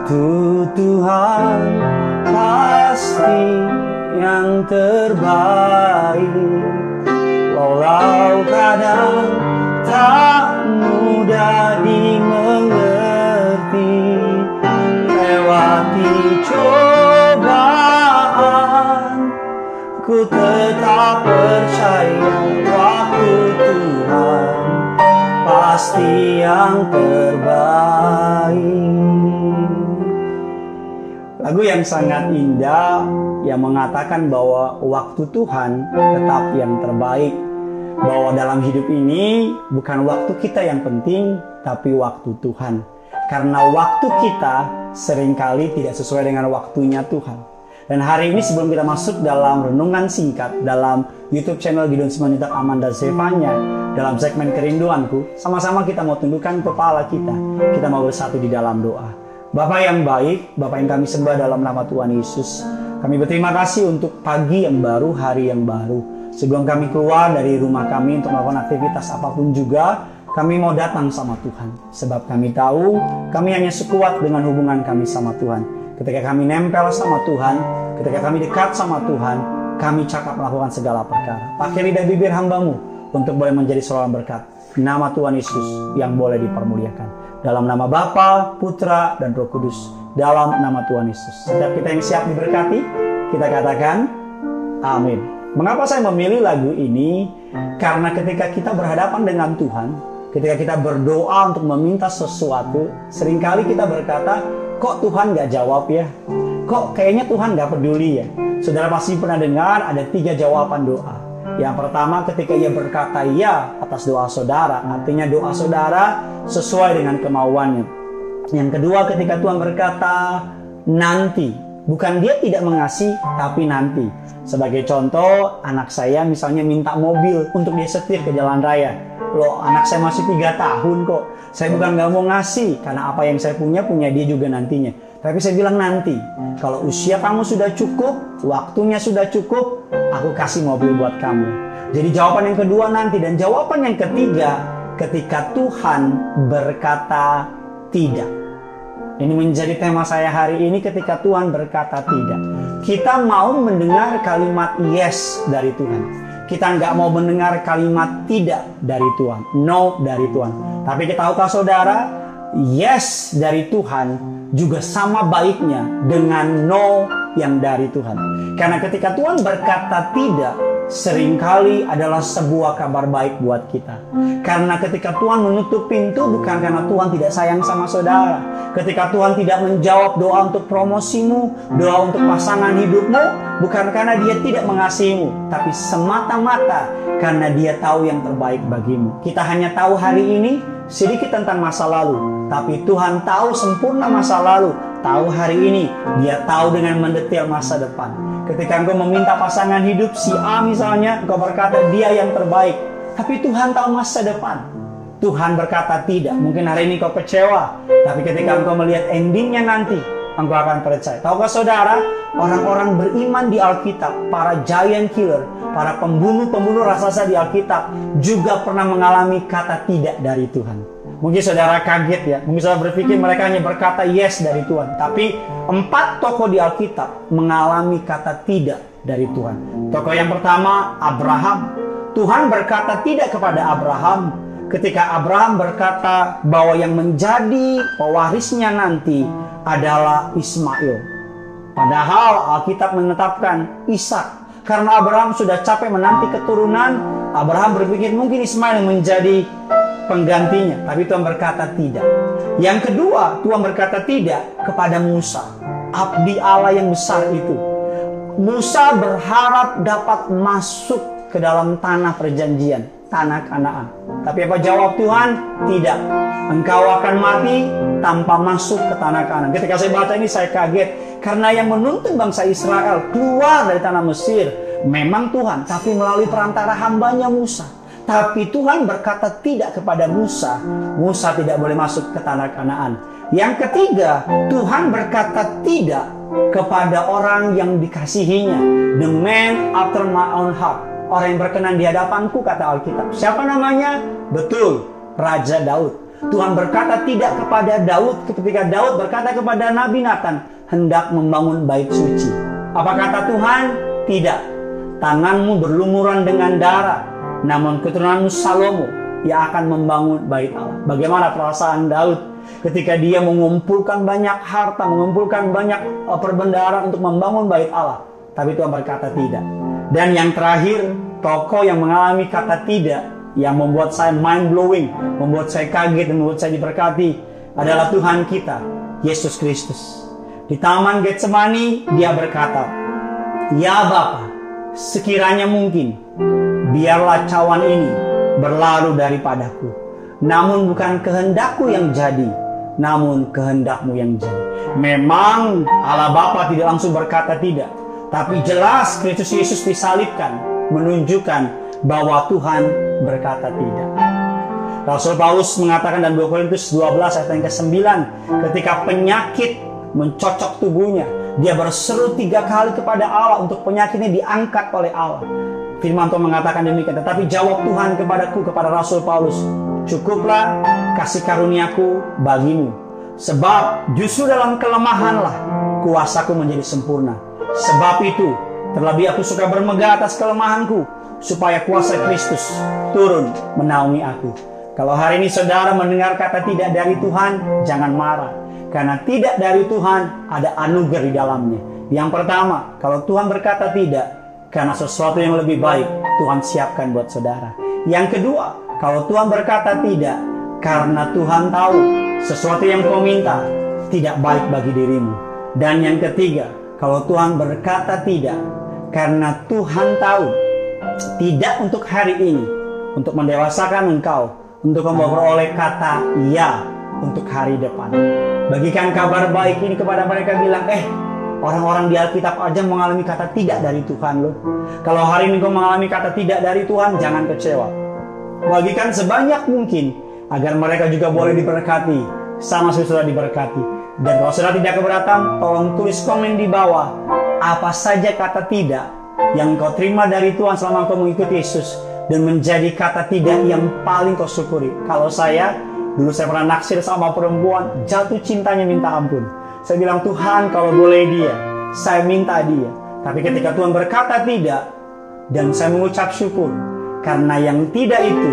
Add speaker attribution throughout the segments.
Speaker 1: Waktu Tuhan pasti yang terbaik. Walau kadang tak mudah dimengerti Lewati cobaan percaya waktu Tuhan Pasti yang terbaik Lagu yang sangat indah yang mengatakan bahwa waktu Tuhan tetap yang terbaik. Bahwa dalam hidup ini bukan waktu kita yang penting, tapi waktu Tuhan. Karena waktu kita sering kali tidak sesuai dengan waktunya Tuhan. Dan hari ini sebelum kita masuk dalam renungan singkat dalam YouTube channel Gideon Simanita Amanda Zevanya dalam segmen kerinduanku, sama-sama kita mau tundukkan kepala kita. Kita mau bersatu di dalam doa. Bapak yang baik, Bapak yang kami sembah dalam nama Tuhan Yesus. Kami berterima kasih untuk pagi yang baru, hari yang baru. Sebelum kami keluar dari rumah kami untuk melakukan aktivitas apa pun juga, kami mau datang sama Tuhan. Sebab kami tahu kami hanya sekuat dengan hubungan kami sama Tuhan. Ketika kami nempel sama Tuhan, ketika kami dekat sama Tuhan, kami cakap melakukan segala perkara. Pakai lidah bibir hambamu untuk boleh menjadi seorang berkat. Nama Tuhan Yesus yang boleh dipermuliakan. Dalam nama Bapa, Putra, dan Roh Kudus. Dalam nama Tuhan Yesus. Setiap kita yang siap diberkati, kita katakan amin. Mengapa saya memilih lagu ini? Karena ketika kita berhadapan dengan Tuhan, ketika kita berdoa untuk meminta sesuatu, sering kali kita berkata, kok Tuhan gak jawab ya? Kok kayaknya Tuhan gak peduli ya? Saudara pasti pernah dengar ada tiga jawaban doa. Yang pertama ketika ia berkata ya atas doa saudara, artinya doa saudara sesuai dengan kemauannya. Yang kedua ketika Tuhan berkata nanti, bukan dia tidak mengasihi tapi nanti. Sebagai contoh, anak saya misalnya minta mobil untuk dia setir ke jalan raya. Loh, anak saya masih tiga tahun kok. Saya bukan nggak mau ngasih, karena apa yang saya punya, punya dia juga nantinya. Tapi saya bilang nanti, kalau usia kamu sudah cukup, waktunya sudah cukup, aku kasih mobil buat kamu. Jadi jawaban yang kedua nanti dan jawaban yang ketiga ketika Tuhan berkata tidak. Ini menjadi tema saya hari ini ketika Tuhan berkata tidak. Kita mau mendengar kalimat yes dari Tuhan. Kita nggak mau mendengar kalimat tidak dari Tuhan. No dari Tuhan. Tapi kita tahukah saudara, yes dari Tuhan juga sama baiknya dengan no yang dari Tuhan. Karena ketika Tuhan berkata tidak, sering kali adalah sebuah kabar baik buat kita. Karena ketika Tuhan menutup pintu bukan karena Tuhan tidak sayang sama saudara. Ketika Tuhan tidak menjawab doa untuk promosimu, doa untuk pasangan hidupmu, bukan karena dia tidak mengasihimu, tapi semata-mata karena dia tahu yang terbaik bagimu. Kita hanya tahu hari ini sedikit tentang masa lalu, tapi Tuhan tahu sempurna masa lalu, tahu hari ini, Dia tahu dengan mendetail masa depan. Ketika engkau meminta pasangan hidup si A misalnya, engkau berkata dia yang terbaik, tapi Tuhan tahu masa depan. Tuhan berkata tidak. Mungkin hari ini kau kecewa, tapi ketika engkau melihat endingnya nanti, engkau akan percaya. Tahukah saudara, orang-orang beriman di Alkitab, para giant killer, para pembunuh-pembunuh raksasa di Alkitab juga pernah mengalami kata tidak dari Tuhan. Mungkin saudara kaget ya, mungkin saudara berpikir mereka hanya berkata yes dari Tuhan. Tapi empat tokoh di Alkitab mengalami kata tidak dari Tuhan. Tokoh yang pertama Abraham. Tuhan berkata tidak kepada Abraham ketika Abraham berkata bahwa yang menjadi pewarisnya nanti adalah Ismail. Padahal Alkitab menetapkan Ishak karena Abraham sudah capek menanti keturunan, Abraham berpikir mungkin Ismail menjadi penggantinya. Tapi Tuhan berkata tidak. Yang kedua, Tuhan berkata tidak kepada Musa. Abdi Allah yang besar itu. Musa berharap dapat masuk ke dalam tanah perjanjian, tanah Kanaan. Tapi apa jawab Tuhan? Tidak. Engkau akan mati tanpa masuk ke tanah Kanaan. Ketika saya baca ini saya kaget karena yang menuntun bangsa Israel keluar dari tanah Mesir memang Tuhan, tapi melalui perantara hambanya Musa. Tapi Tuhan berkata tidak kepada Musa. Musa tidak boleh masuk ke tanah Kanaan. Yang ketiga, Tuhan berkata tidak kepada orang yang dikasihinya. The man after my own heart. orang yang berkenan di hadapanku kata Alkitab. Siapa namanya? Betul, Raja Daud. Tuhan berkata tidak kepada Daud ketika Daud berkata kepada Nabi Nathan hendak membangun bait suci. Apa kata Tuhan? Tidak. Tanganmu berlumuran dengan darah, namun keturunanmu Salomo yang akan membangun bait Allah. Bagaimana perasaan Daud ketika dia mengumpulkan banyak harta, mengumpulkan banyak eh, perbendaharaan untuk membangun bait Allah. Tapi Tuhan berkata tidak. Dan yang terakhir, tokoh yang mengalami kata tidak yang membuat saya mind blowing, membuat saya kaget dan membuat saya diberkati adalah Tuhan kita, Yesus Kristus. Di Taman Getsemani dia berkata, "Ya Bapa, sekiranya mungkin, biarlah cawan ini berlalu daripadaku. Namun bukan kehendakku yang jadi, namun kehendakmu yang jadi." Memang Allah Bapa tidak langsung berkata tidak, tapi jelas Kristus Yesus disalibkan menunjukkan bahwa Tuhan berkata tidak. Rasul Paulus mengatakan dalam 2 Korintus 12 ayat yang ke-9 ketika penyakit mencocok tubuhnya dia berseru tiga kali kepada Allah untuk penyakitnya diangkat oleh Allah. Firman Tuhan mengatakan demikian. Tetapi jawab Tuhan kepadaku, kepada Rasul Paulus. Cukuplah kasih karuniaku bagimu. Sebab justru dalam kelemahanlah kuasaku menjadi sempurna. Sebab itu, terlebih aku suka bermegah atas kelemahanku supaya kuasa Kristus turun menaungi aku. Kalau hari ini saudara mendengar kata tidak dari Tuhan, jangan marah. Karena tidak dari Tuhan ada anugerah di dalamnya. Yang pertama, kalau Tuhan berkata tidak, karena sesuatu yang lebih baik Tuhan siapkan buat saudara. Yang kedua, kalau Tuhan berkata tidak, karena Tuhan tahu sesuatu yang kau minta tidak baik bagi dirimu. Dan yang ketiga, kalau Tuhan berkata tidak, karena Tuhan tahu tidak untuk hari ini, untuk mendewasakan engkau, untuk memperoleh kata ya untuk hari depan. Bagikan kabar baik ini kepada mereka bilang, eh orang-orang di Alkitab aja mengalami kata tidak dari Tuhan loh. Kalau hari ini kau mengalami kata tidak dari Tuhan, jangan kecewa. Bagikan sebanyak mungkin agar mereka juga boleh diberkati sama sudah diberkati. Dan kalau sudah tidak keberatan, tolong tulis komen di bawah apa saja kata tidak yang kau terima dari Tuhan selama kau mengikuti Yesus dan menjadi kata tidak yang paling kau syukuri. Kalau saya dulu saya pernah naksir sama perempuan, jatuh cintanya minta ampun. Saya bilang Tuhan kalau boleh dia, saya minta dia. Tapi ketika Tuhan berkata tidak dan saya mengucap syukur karena yang tidak itu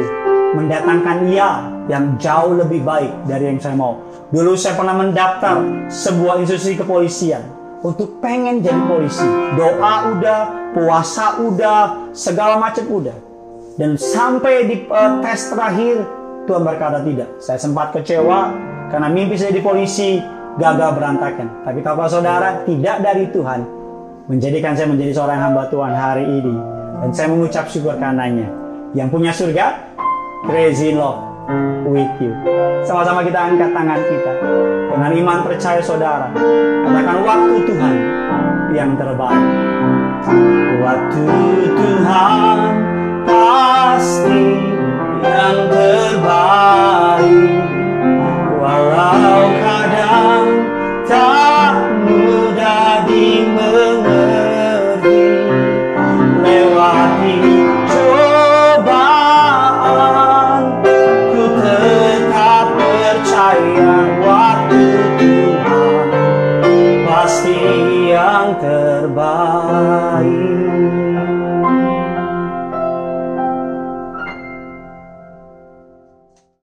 Speaker 1: mendatangkan ya yang jauh lebih baik dari yang saya mau. Dulu saya pernah mendaftar sebuah institusi kepolisian untuk pengen jadi polisi. Doa udah, puasa udah, segala macam udah. Dan sampai di uh, tes terakhir Tuhan berkata tidak. Saya sempat kecewa karena mimpi saya di polisi gagal berantakan. Tapi kalau saudara tidak dari Tuhan menjadikan saya menjadi seorang hamba Tuhan hari ini. Dan saya mengucap syukur karenanya. Yang punya surga, crazy love with you. Sama-sama kita angkat tangan kita. Dengan iman percaya saudara. Katakan waktu Tuhan yang terbaik. Waktu Tuhan